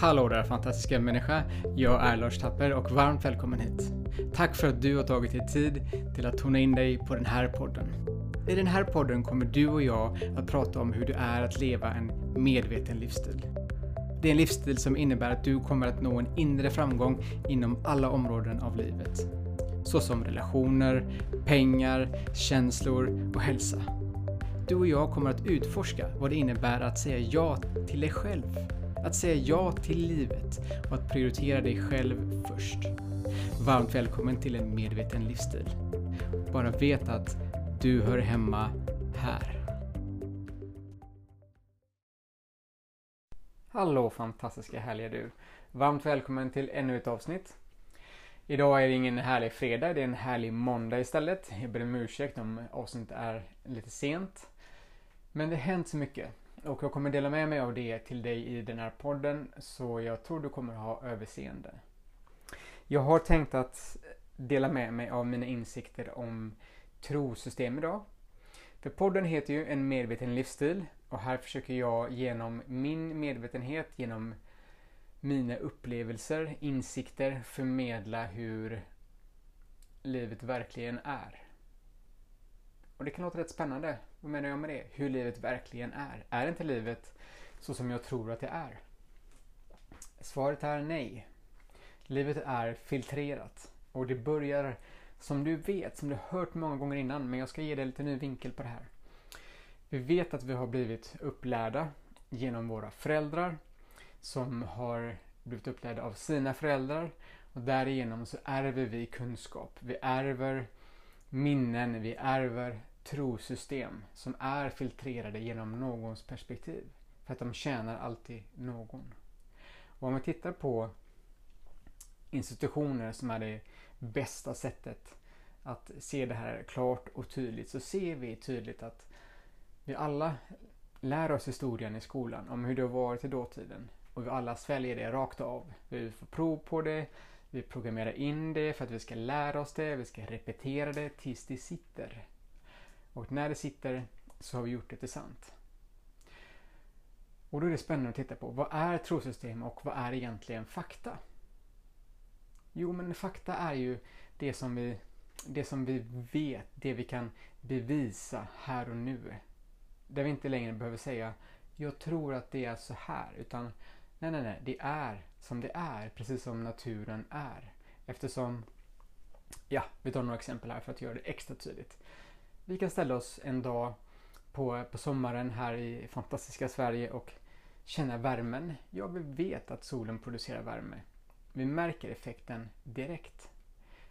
Hallå där fantastiska människa! Jag är Lars Tapper och varmt välkommen hit. Tack för att du har tagit dig tid till att tona in dig på den här podden. I den här podden kommer du och jag att prata om hur det är att leva en medveten livsstil. Det är en livsstil som innebär att du kommer att nå en inre framgång inom alla områden av livet. Såsom relationer, pengar, känslor och hälsa. Du och jag kommer att utforska vad det innebär att säga ja till dig själv. Att säga ja till livet och att prioritera dig själv först. Varmt välkommen till en medveten livsstil. Bara vet att du hör hemma här. Hallå fantastiska härliga du! Varmt välkommen till ännu ett avsnitt. Idag är det ingen härlig fredag, det är en härlig måndag istället. Jag ber om ursäkt om avsnittet är lite sent. Men det har hänt så mycket och jag kommer dela med mig av det till dig i den här podden så jag tror du kommer ha överseende. Jag har tänkt att dela med mig av mina insikter om trosystem idag. För podden heter ju En medveten livsstil och här försöker jag genom min medvetenhet, genom mina upplevelser, insikter förmedla hur livet verkligen är. Och det kan låta rätt spännande. Vad menar jag med det? Hur livet verkligen är. Är inte livet så som jag tror att det är? Svaret är nej. Livet är filtrerat. Och det börjar som du vet, som du hört många gånger innan, men jag ska ge dig lite ny vinkel på det här. Vi vet att vi har blivit upplärda genom våra föräldrar som har blivit upplärda av sina föräldrar och därigenom så ärver vi kunskap. Vi ärver minnen, vi ärver trosystem som är filtrerade genom någons perspektiv. För att de tjänar alltid någon. Och om vi tittar på institutioner som är det bästa sättet att se det här klart och tydligt så ser vi tydligt att vi alla lär oss historien i skolan om hur det har varit i dåtiden. Och vi alla sväljer det rakt av. Vi får prov på det, vi programmerar in det för att vi ska lära oss det, vi ska repetera det tills det sitter. Och när det sitter så har vi gjort det till sant. Och då är det spännande att titta på vad är trosystem och vad är egentligen fakta? Jo, men fakta är ju det som vi, det som vi vet, det vi kan bevisa här och nu. Där vi inte längre behöver säga jag tror att det är så här, utan nej, nej, nej, det är som det är, precis som naturen är. Eftersom, ja, vi tar några exempel här för att göra det extra tydligt. Vi kan ställa oss en dag på, på sommaren här i fantastiska Sverige och känna värmen. Ja, vi vet att solen producerar värme. Vi märker effekten direkt.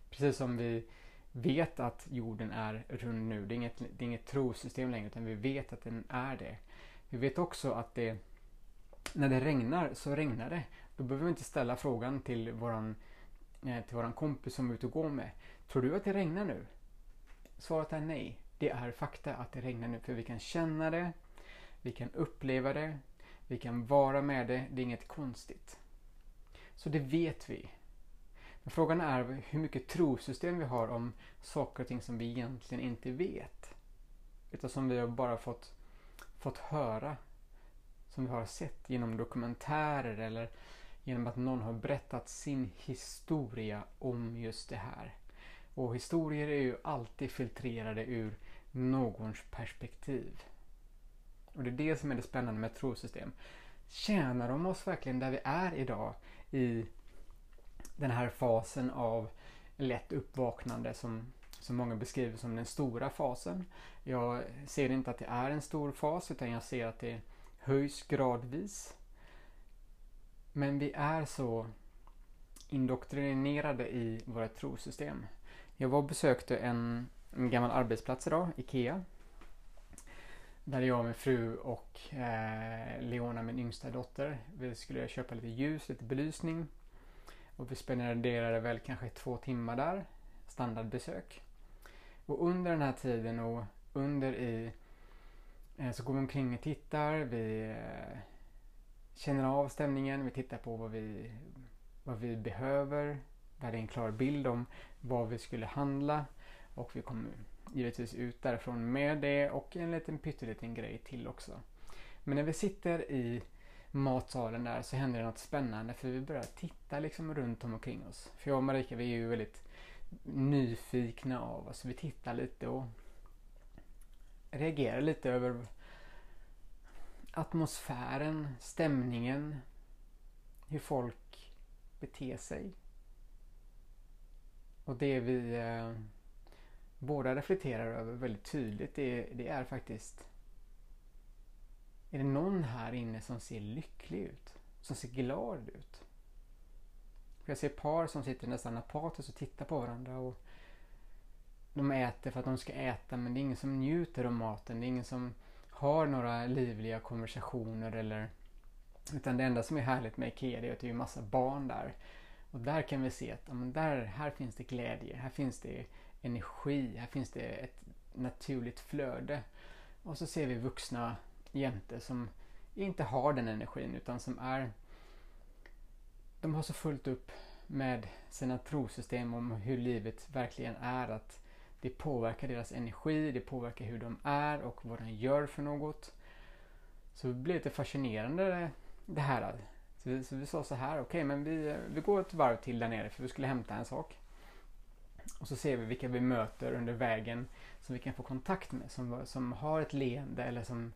Precis som vi vet att jorden är rund nu. Det är inget, det är inget trosystem längre utan vi vet att den är det. Vi vet också att det, när det regnar så regnar det. Då behöver vi inte ställa frågan till våran, eh, till våran kompis som vi är ute och går med. Tror du att det regnar nu? Svaret är nej. Det är fakta att det regnar nu för vi kan känna det, vi kan uppleva det, vi kan vara med det. Det är inget konstigt. Så det vet vi. Men frågan är hur mycket trosystem vi har om saker och ting som vi egentligen inte vet. Utan som vi har bara fått, fått höra. Som vi har sett genom dokumentärer eller genom att någon har berättat sin historia om just det här. Och historier är ju alltid filtrerade ur någons perspektiv. Och det är det som är det spännande med ett trosystem. Tjänar de oss verkligen där vi är idag i den här fasen av lätt uppvaknande som, som många beskriver som den stora fasen. Jag ser inte att det är en stor fas utan jag ser att det höjs gradvis. Men vi är så indoktrinerade i våra trosystem. Jag var och besökte en en gammal arbetsplats idag, IKEA. Där jag och min fru och eh, Leona, min yngsta dotter, vi skulle köpa lite ljus, lite belysning. Och vi spenderade väl kanske två timmar där, standardbesök. Och under den här tiden och under i eh, så går vi omkring och tittar, vi eh, känner av stämningen, vi tittar på vad vi, vad vi behöver. Vi hade en klar bild om vad vi skulle handla. Och vi kom givetvis ut därifrån med det och en liten pytteliten grej till också. Men när vi sitter i matsalen där så händer det något spännande för vi börjar titta liksom runt om omkring oss. För jag och Marika vi är ju väldigt nyfikna av oss. Vi tittar lite och reagerar lite över atmosfären, stämningen, hur folk beter sig. Och det vi eh, båda reflekterar över väldigt tydligt det, det är faktiskt är det någon här inne som ser lycklig ut? Som ser glad ut? Jag ser par som sitter nästan apatiskt och tittar på varandra och de äter för att de ska äta men det är ingen som njuter av maten. Det är ingen som har några livliga konversationer eller utan det enda som är härligt med IKEA är att det är massa barn där. Och där kan vi se att ja, men där, här finns det glädje, här finns det energi, här finns det ett naturligt flöde. Och så ser vi vuxna jämte som inte har den energin utan som är de har så fullt upp med sina trosystem om hur livet verkligen är att det påverkar deras energi, det påverkar hur de är och vad de gör för något. Så det blev lite fascinerande det här. Så vi, så vi sa så här, okej okay, men vi, vi går ett varv till där nere för vi skulle hämta en sak. Och så ser vi vilka vi möter under vägen som vi kan få kontakt med som, som har ett leende eller som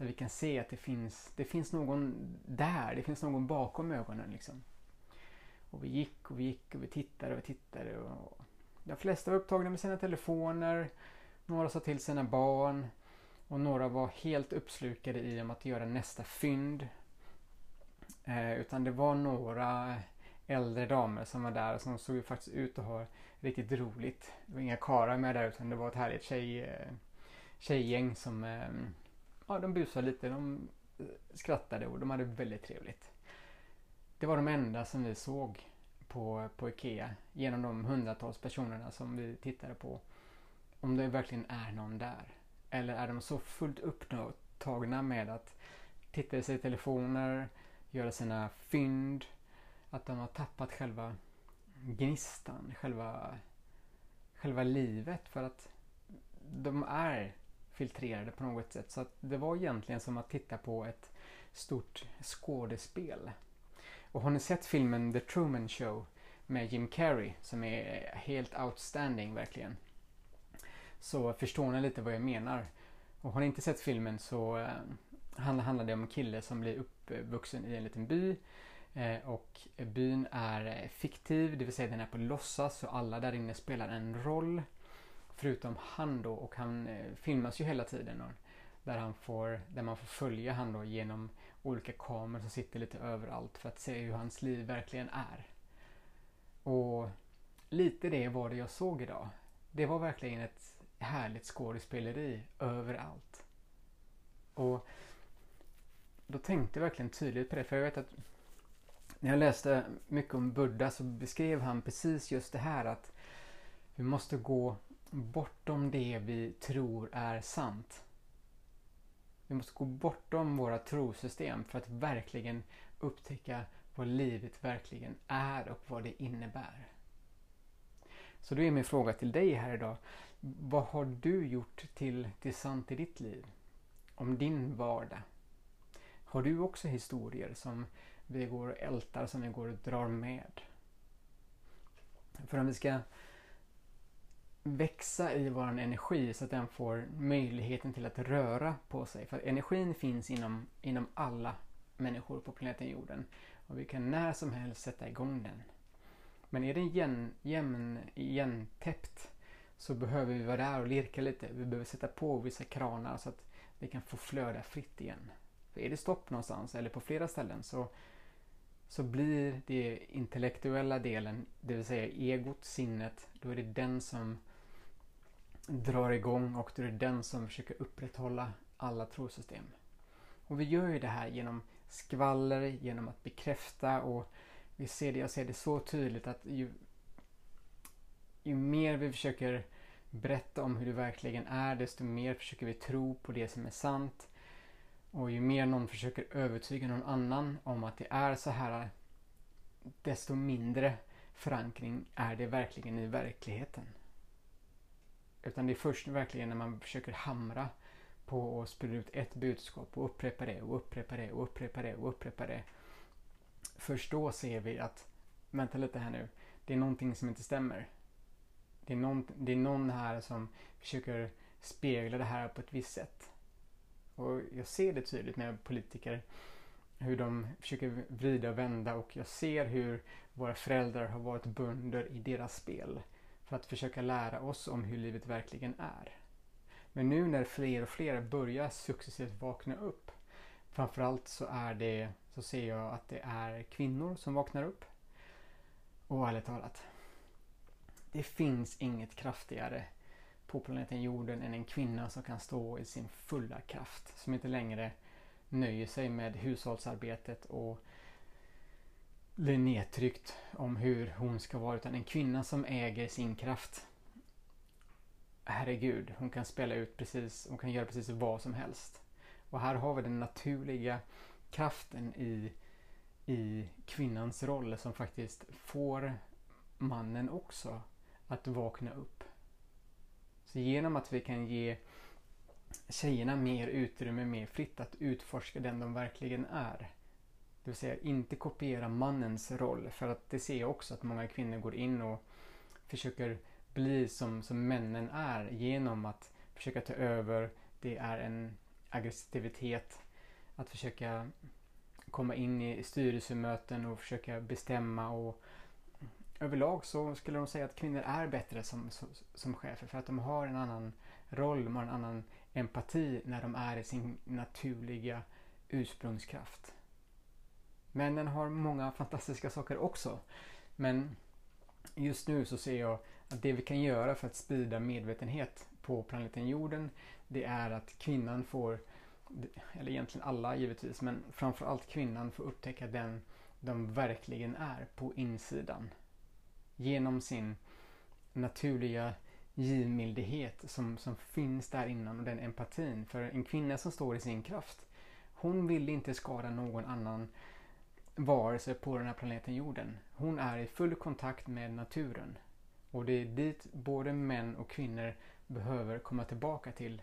där vi kan se att det finns, det finns någon där, det finns någon bakom ögonen liksom. Och vi gick och vi gick och vi tittade och vi tittade. Och de flesta var upptagna med sina telefoner. Några sa till sina barn. Och några var helt uppslukade i om att göra nästa fynd. Eh, utan det var några äldre damer som var där och som såg faktiskt ut att ha riktigt roligt. Det var inga karlar med där utan det var ett härligt tjej, eh, tjejgäng som eh, ja, de busade lite, de eh, skrattade och de hade väldigt trevligt. Det var de enda som vi såg på, på IKEA genom de hundratals personerna som vi tittade på. Om det verkligen är någon där. Eller är de så fullt upptagna med att titta i sina telefoner, göra sina fynd, att de har tappat själva gnistan, själva, själva livet för att de är filtrerade på något sätt. Så att det var egentligen som att titta på ett stort skådespel. Och har ni sett filmen The Truman Show med Jim Carrey som är helt outstanding verkligen. Så förstår ni lite vad jag menar. Och har ni inte sett filmen så eh, handlar det om en kille som blir uppvuxen i en liten by. Eh, och byn är eh, fiktiv, det vill säga den är på låtsas så alla där inne spelar en roll. Förutom han då och han eh, filmas ju hela tiden. Där, han får, där man får följa han då genom olika kameror som sitter lite överallt för att se hur hans liv verkligen är. Och lite det var det jag såg idag. Det var verkligen ett härligt skådespeleri överallt. Och då tänkte jag verkligen tydligt på det, för jag vet att när jag läste mycket om Buddha så beskrev han precis just det här att vi måste gå bortom det vi tror är sant. Vi måste gå bortom våra trosystem för att verkligen upptäcka vad livet verkligen är och vad det innebär. Så då är min fråga till dig här idag. Vad har du gjort till, till sant i ditt liv? Om din vardag? Har du också historier som vi går och ältar, som vi går och drar med? För om vi ska växa i vår energi så att den får möjligheten till att röra på sig. För energin finns inom, inom alla människor på planeten jorden. Och vi kan när som helst sätta igång den. Men är den jämn, jämn, jämntäppt så behöver vi vara där och lirka lite. Vi behöver sätta på vissa kranar så att vi kan få flöda fritt igen. För är det stopp någonstans eller på flera ställen så, så blir det intellektuella delen, det vill säga egot, sinnet, då är det den som drar igång och då är det den som försöker upprätthålla alla trosystem. Och vi gör ju det här genom skvaller, genom att bekräfta och vi ser det, jag ser det så tydligt att ju, ju mer vi försöker berätta om hur det verkligen är desto mer försöker vi tro på det som är sant. Och ju mer någon försöker övertyga någon annan om att det är så här desto mindre förankring är det verkligen i verkligheten. Utan det är först verkligen när man försöker hamra på och sprida ut ett budskap och upprepa det och upprepa det och upprepa det och upprepa det. Först då ser vi att, vänta lite här nu, det är någonting som inte stämmer. Det är någon, det är någon här som försöker spegla det här på ett visst sätt. Och jag ser det tydligt med politiker hur de försöker vrida och vända och jag ser hur våra föräldrar har varit bönder i deras spel för att försöka lära oss om hur livet verkligen är. Men nu när fler och fler börjar successivt vakna upp framförallt så är det så ser jag att det är kvinnor som vaknar upp. Och ärligt talat, det finns inget kraftigare på planeten jorden än en kvinna som kan stå i sin fulla kraft. Som inte längre nöjer sig med hushållsarbetet och blir nedtryckt om hur hon ska vara utan en kvinna som äger sin kraft. Herregud, hon kan spela ut precis, hon kan göra precis vad som helst. Och här har vi den naturliga kraften i, i kvinnans roll som faktiskt får mannen också att vakna upp. Så genom att vi kan ge tjejerna mer utrymme, mer fritt att utforska den de verkligen är. Det vill säga inte kopiera mannens roll. För att det ser jag också att många kvinnor går in och försöker bli som, som männen är genom att försöka ta över. Det är en aggressivitet. Att försöka komma in i styrelsemöten och försöka bestämma och överlag så skulle de säga att kvinnor är bättre som, som, som chefer för att de har en annan roll, de har en annan empati när de är i sin naturliga ursprungskraft. Männen har många fantastiska saker också. Men just nu så ser jag att det vi kan göra för att sprida medvetenhet på planeten jorden det är att kvinnan får, eller egentligen alla givetvis, men framförallt kvinnan får upptäcka den de verkligen är på insidan. Genom sin naturliga givmildhet som, som finns där innan och den empatin. För en kvinna som står i sin kraft, hon vill inte skada någon annan varelse på den här planeten jorden. Hon är i full kontakt med naturen. Och det är dit både män och kvinnor behöver komma tillbaka till.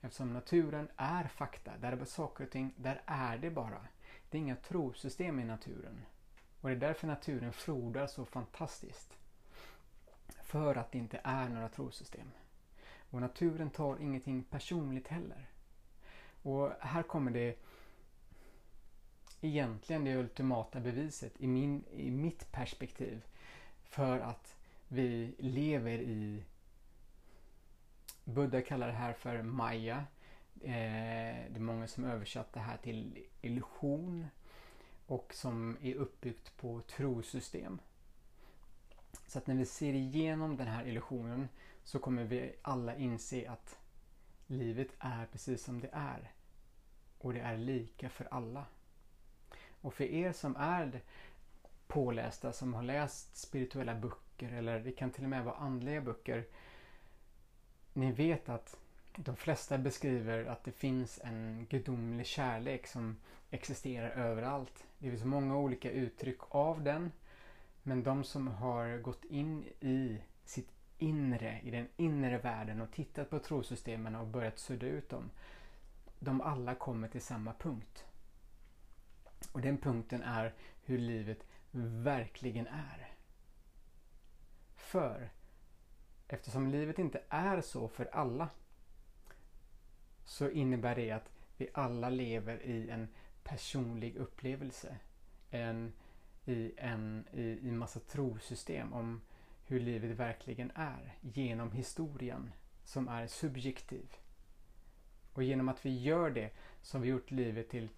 Eftersom naturen är fakta, där är saker och ting, där är det bara. Det är inga trosystem i naturen. Och det är därför naturen frodar så fantastiskt. För att det inte är några trosystem. Och naturen tar ingenting personligt heller. Och här kommer det egentligen det ultimata beviset i, min, i mitt perspektiv för att vi lever i Buddha kallar det här för Maya. Eh, det är många som översatt det här till illusion och som är uppbyggt på trosystem. Så att när vi ser igenom den här illusionen så kommer vi alla inse att livet är precis som det är. Och det är lika för alla. Och för er som är pålästa, som har läst spirituella böcker eller det kan till och med vara andliga böcker. Ni vet att de flesta beskriver att det finns en gudomlig kärlek som existerar överallt. Det finns många olika uttryck av den. Men de som har gått in i sitt inre, i den inre världen och tittat på trosystemen och börjat sudda ut dem. De alla kommer till samma punkt. Och den punkten är hur livet verkligen är. För eftersom livet inte är så för alla så innebär det att vi alla lever i en personlig upplevelse. En, I en i, i massa trosystem om hur livet verkligen är genom historien som är subjektiv. Och genom att vi gör det så har vi gjort livet till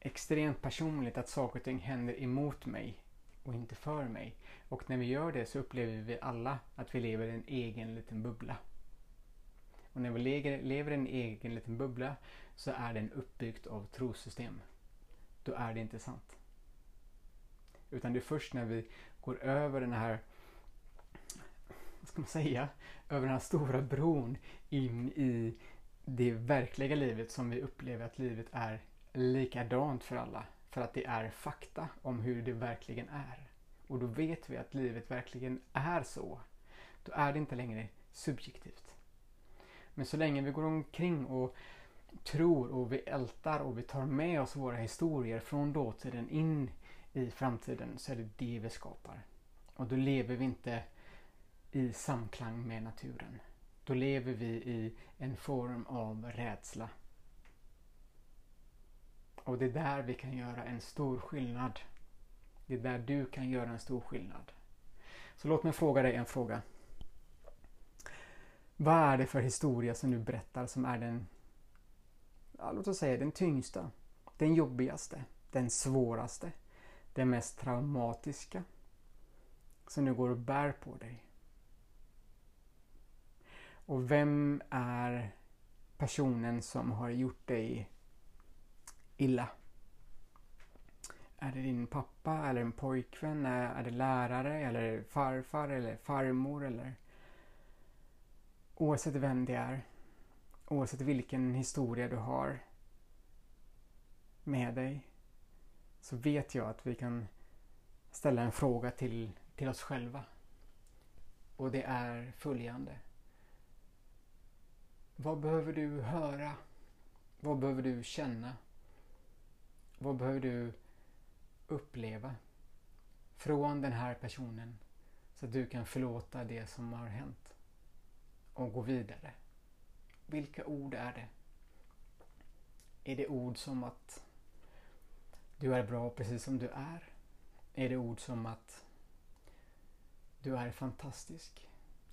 extremt personligt att saker och ting händer emot mig och inte för mig. Och när vi gör det så upplever vi alla att vi lever i en egen liten bubbla. Och när vi lever i en egen liten bubbla så är den uppbyggd av trosystem. Då är det inte sant. Utan det är först när vi går över den här, vad ska man säga, över den här stora bron in i det verkliga livet som vi upplever att livet är likadant för alla. För att det är fakta om hur det verkligen är. Och då vet vi att livet verkligen är så. Då är det inte längre subjektivt. Men så länge vi går omkring och tror och vi ältar och vi tar med oss våra historier från dåtiden in i framtiden så är det det vi skapar. Och då lever vi inte i samklang med naturen. Då lever vi i en form av rädsla. Och det är där vi kan göra en stor skillnad. Det är där du kan göra en stor skillnad. Så låt mig fråga dig en fråga. Vad är det för historia som du berättar som är den, ja, låt oss säga den tyngsta, den jobbigaste, den svåraste, den mest traumatiska som du går och bär på dig? Och vem är personen som har gjort dig illa? Är det din pappa eller en pojkvän? Är det lärare eller farfar eller farmor eller oavsett vem det är, oavsett vilken historia du har med dig, så vet jag att vi kan ställa en fråga till, till oss själva. Och det är följande. Vad behöver du höra? Vad behöver du känna? Vad behöver du uppleva från den här personen så att du kan förlåta det som har hänt och gå vidare? Vilka ord är det? Är det ord som att du är bra precis som du är? Är det ord som att du är fantastisk?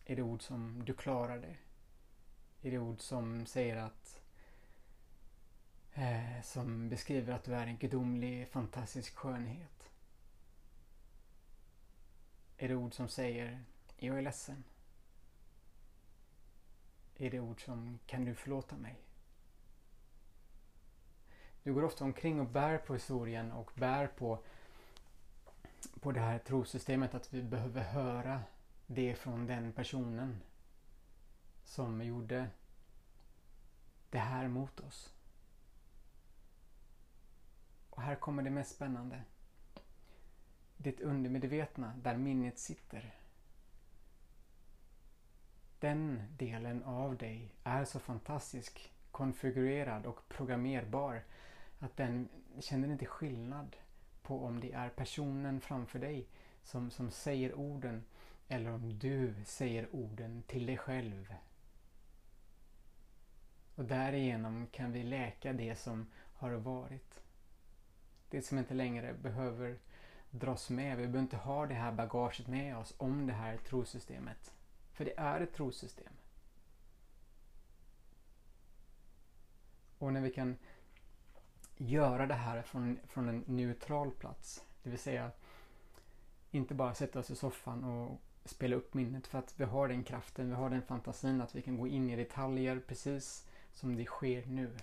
Är det ord som du klarar det? Är det ord som säger att eh, som beskriver att du är en gudomlig, fantastisk skönhet? Är det ord som säger jag är ledsen? Är det ord som kan du förlåta mig? Du går ofta omkring och bär på historien och bär på, på det här trosystemet att vi behöver höra det från den personen som gjorde det här mot oss. Och här kommer det mest spännande. Ditt undermedvetna, där minnet sitter. Den delen av dig är så fantastisk, konfigurerad och programmerbar att den känner inte skillnad på om det är personen framför dig som, som säger orden eller om du säger orden till dig själv och därigenom kan vi läka det som har varit. Det som inte längre behöver dras med. Vi behöver inte ha det här bagaget med oss om det här trosystemet. För det är ett trosystem. Och när vi kan göra det här från, från en neutral plats, det vill säga inte bara sätta oss i soffan och spela upp minnet för att vi har den kraften, vi har den fantasin att vi kan gå in i detaljer precis som det sker nu.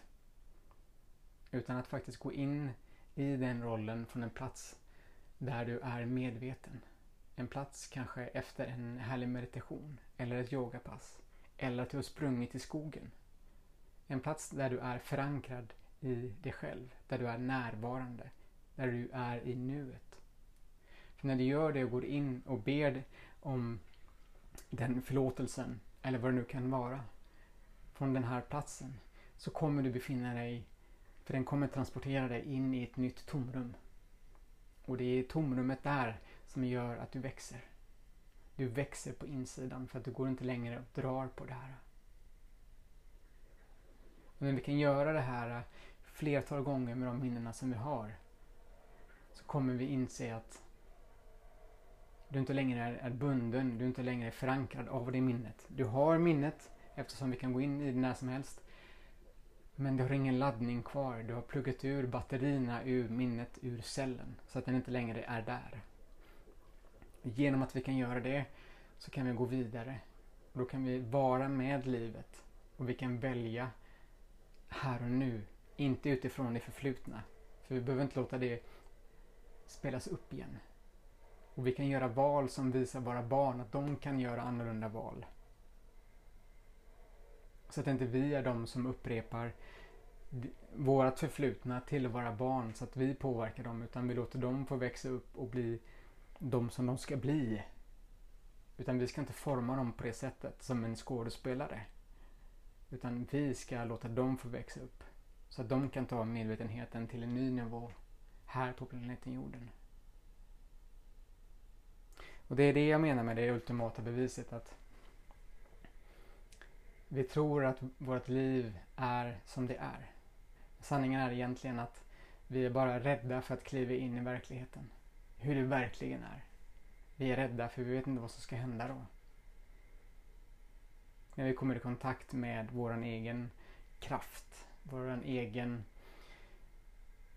Utan att faktiskt gå in i den rollen från en plats där du är medveten. En plats kanske efter en härlig meditation eller ett yogapass. Eller att du har sprungit i skogen. En plats där du är förankrad i dig själv. Där du är närvarande. Där du är i nuet. För när du gör det och går in och ber om den förlåtelsen eller vad det nu kan vara från den här platsen så kommer du befinna dig, för den kommer transportera dig in i ett nytt tomrum. Och det är tomrummet där som gör att du växer. Du växer på insidan för att du går inte längre och drar på det här. Och när vi kan göra det här flertal gånger med de minnena som vi har så kommer vi inse att du inte längre är bunden, du inte längre är förankrad av det minnet. Du har minnet eftersom vi kan gå in i det när som helst. Men du har ingen laddning kvar. Du har pluggat ur batterierna ur minnet, ur cellen. Så att den inte längre är där. Genom att vi kan göra det så kan vi gå vidare. Och då kan vi vara med livet. Och vi kan välja här och nu. Inte utifrån det förflutna. För vi behöver inte låta det spelas upp igen. Och vi kan göra val som visar våra barn att de kan göra annorlunda val. Så att inte vi är de som upprepar vårt förflutna till våra barn så att vi påverkar dem utan vi låter dem få växa upp och bli de som de ska bli. Utan vi ska inte forma dem på det sättet som en skådespelare. Utan vi ska låta dem få växa upp. Så att de kan ta medvetenheten till en ny nivå här på planeten jorden. Och det är det jag menar med det ultimata beviset att vi tror att vårt liv är som det är. Sanningen är egentligen att vi är bara rädda för att kliva in i verkligheten. Hur det verkligen är. Vi är rädda för vi vet inte vad som ska hända då. När vi kommer i kontakt med vår egen kraft, vår egen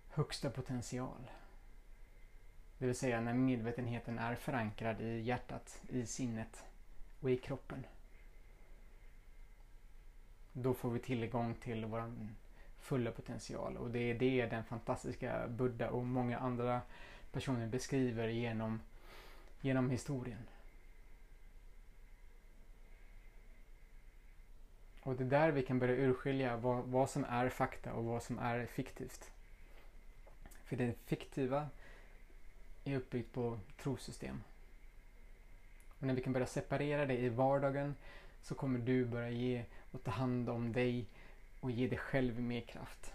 högsta potential. Det vill säga när medvetenheten är förankrad i hjärtat, i sinnet och i kroppen. Då får vi tillgång till vår fulla potential och det är det den fantastiska Buddha och många andra personen beskriver genom, genom historien. Och det är där vi kan börja urskilja vad, vad som är fakta och vad som är fiktivt. För det fiktiva är uppbyggt på trosystem. Och när vi kan börja separera det i vardagen så kommer du börja ge och ta hand om dig och ge dig själv mer kraft.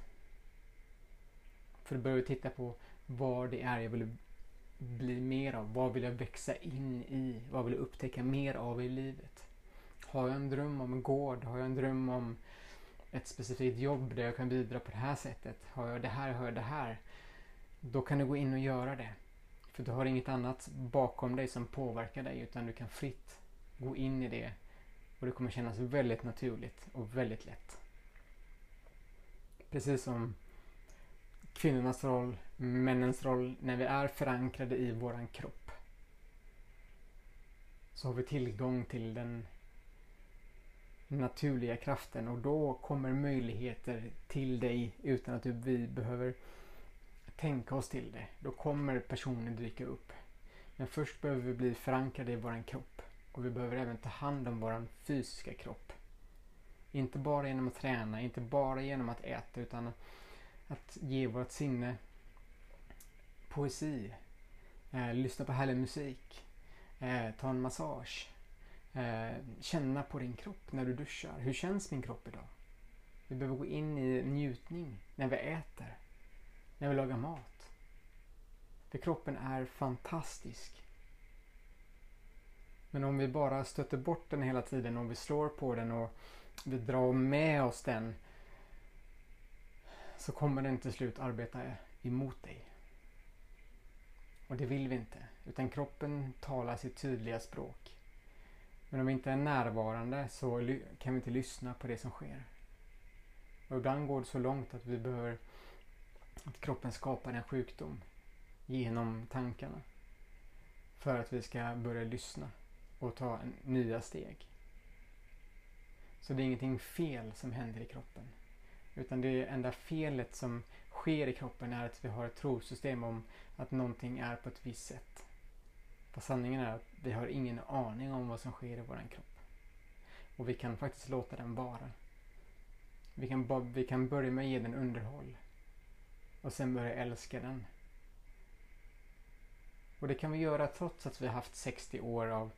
För då börjar vi titta på vad det är jag vill bli mer av. Vad vill jag växa in i? Vad vill jag upptäcka mer av i livet? Har jag en dröm om en gård? Har jag en dröm om ett specifikt jobb där jag kan bidra på det här sättet? Har jag det här? Har jag det här? Då kan du gå in och göra det. För du har inget annat bakom dig som påverkar dig utan du kan fritt gå in i det och det kommer kännas väldigt naturligt och väldigt lätt. Precis som kvinnornas roll, männens roll, när vi är förankrade i våran kropp så har vi tillgång till den naturliga kraften och då kommer möjligheter till dig utan att vi behöver tänka oss till det. Då kommer personer dyka upp. Men först behöver vi bli förankrade i våran kropp och vi behöver även ta hand om våran fysiska kropp. Inte bara genom att träna, inte bara genom att äta utan att ge vårt sinne poesi, eh, lyssna på härlig musik, eh, ta en massage, eh, känna på din kropp när du duschar. Hur känns min kropp idag? Vi behöver gå in i njutning när vi äter, när vi lagar mat. För kroppen är fantastisk. Men om vi bara stöter bort den hela tiden och vi slår på den och vi drar med oss den så kommer den till slut arbeta emot dig. Och det vill vi inte. Utan kroppen talar sitt tydliga språk. Men om vi inte är närvarande så kan vi inte lyssna på det som sker. Och ibland går det så långt att vi behöver att kroppen skapar en sjukdom genom tankarna. För att vi ska börja lyssna och ta nya steg. Så det är ingenting fel som händer i kroppen. Utan det enda felet som sker i kroppen är att vi har ett trosystem om att någonting är på ett visst sätt. Fast sanningen är att vi har ingen aning om vad som sker i vår kropp. Och vi kan faktiskt låta den vara. Vi kan, vi kan börja med att ge den underhåll. Och sen börja älska den. Och det kan vi göra trots att vi har haft 60 år av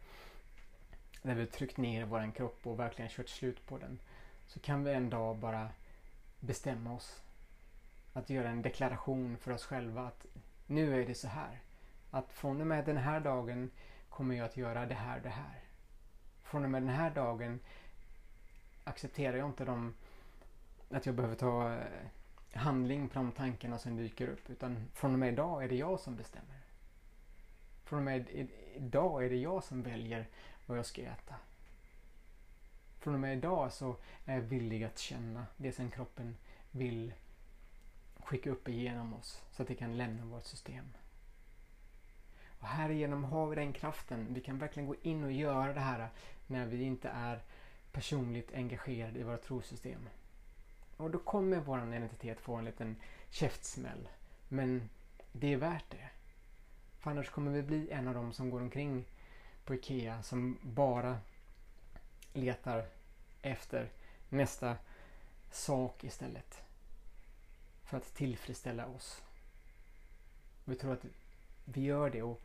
när vi tryckt ner vår kropp och verkligen kört slut på den. Så kan vi en dag bara bestämma oss. Att göra en deklaration för oss själva att nu är det så här. Att från och med den här dagen kommer jag att göra det här det här. Från och med den här dagen accepterar jag inte de, att jag behöver ta eh, handling på de tankarna som dyker upp. Utan från och med idag är det jag som bestämmer. Från och med idag är det jag som väljer vad jag ska äta. Från och med idag så är jag villig att känna det som kroppen vill skicka upp igenom oss så att det kan lämna vårt system. Och härigenom har vi den kraften. Vi kan verkligen gå in och göra det här när vi inte är personligt engagerade i våra trosystem. Och då kommer vår identitet få en liten käftsmäll. Men det är värt det. För annars kommer vi bli en av dem som går omkring på IKEA som bara letar efter nästa sak istället. För att tillfredsställa oss. Vi tror att vi gör det och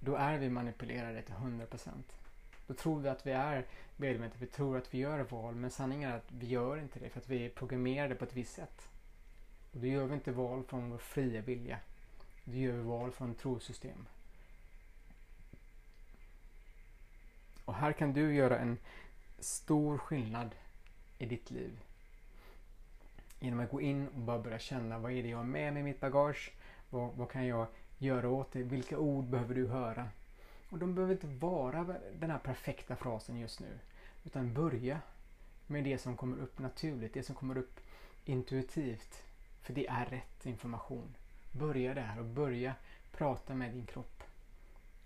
då är vi manipulerade till 100%. Då tror vi att vi är medvetna, vi tror att vi gör val men sanningen är att vi gör inte det för att vi är programmerade på ett visst sätt. Och då gör vi inte val från vår fria vilja. Då gör vi val från trosystem. Och här kan du göra en stor skillnad i ditt liv. Genom att gå in och bara börja känna vad är det jag har med mig i mitt bagage? Vad, vad kan jag göra åt det? Vilka ord behöver du höra? Och de behöver inte vara den här perfekta frasen just nu. Utan börja med det som kommer upp naturligt, det som kommer upp intuitivt. För det är rätt information. Börja där och börja prata med din kropp.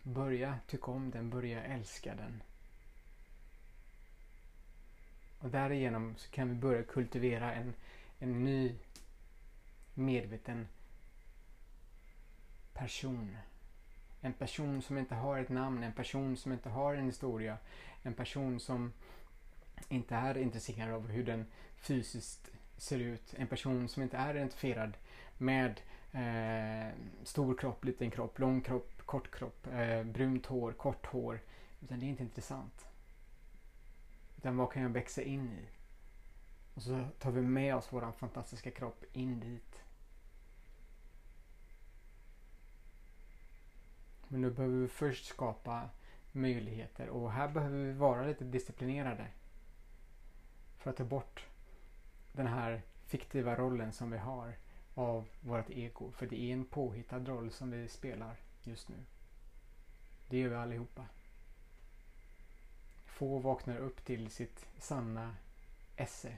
Börja tycka om den, börja älska den. Och därigenom så kan vi börja kultivera en, en ny medveten person. En person som inte har ett namn, en person som inte har en historia. En person som inte är intresserad av hur den fysiskt ser ut. En person som inte är identifierad med eh, stor kropp, liten kropp, lång kropp, kort kropp, eh, brunt hår, kort hår. Utan det är inte intressant. Utan vad kan jag växa in i? Och så tar vi med oss våran fantastiska kropp in dit. Men nu behöver vi först skapa möjligheter och här behöver vi vara lite disciplinerade. För att ta bort den här fiktiva rollen som vi har av vårt ego. För det är en påhittad roll som vi spelar just nu. Det gör vi allihopa. Få vaknar upp till sitt sanna esse.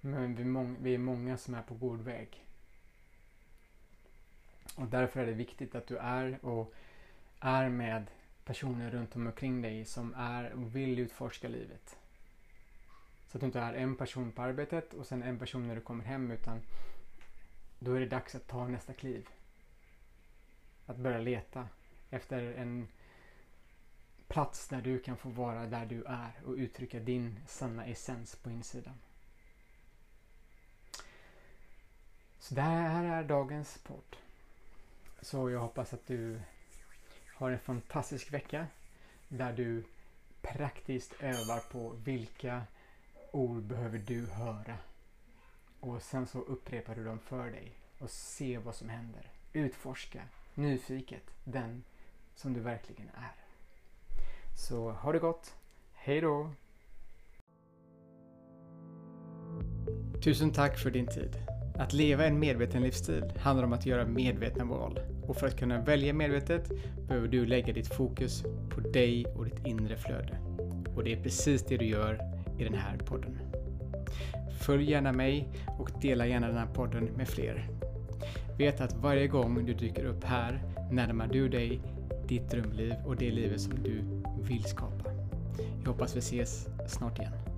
Men vi, må vi är många som är på god väg. Och därför är det viktigt att du är och är med personer runt omkring dig som är och vill utforska livet. Så att du inte är en person på arbetet och sen en person när du kommer hem utan då är det dags att ta nästa kliv. Att börja leta efter en plats där du kan få vara där du är och uttrycka din sanna essens på insidan. Så det här är dagens podd. Så jag hoppas att du har en fantastisk vecka där du praktiskt övar på vilka ord behöver du höra. Och sen så upprepar du dem för dig och se vad som händer. Utforska nyfiket den som du verkligen är. Så ha det gott. Hej då! Tusen tack för din tid. Att leva en medveten livsstil handlar om att göra medvetna val. Och för att kunna välja medvetet behöver du lägga ditt fokus på dig och ditt inre flöde. Och det är precis det du gör i den här podden. Följ gärna mig och dela gärna den här podden med fler. Vet att varje gång du dyker upp här närmar du dig ditt drömliv och det livet som du vill skapa. Jag hoppas vi ses snart igen.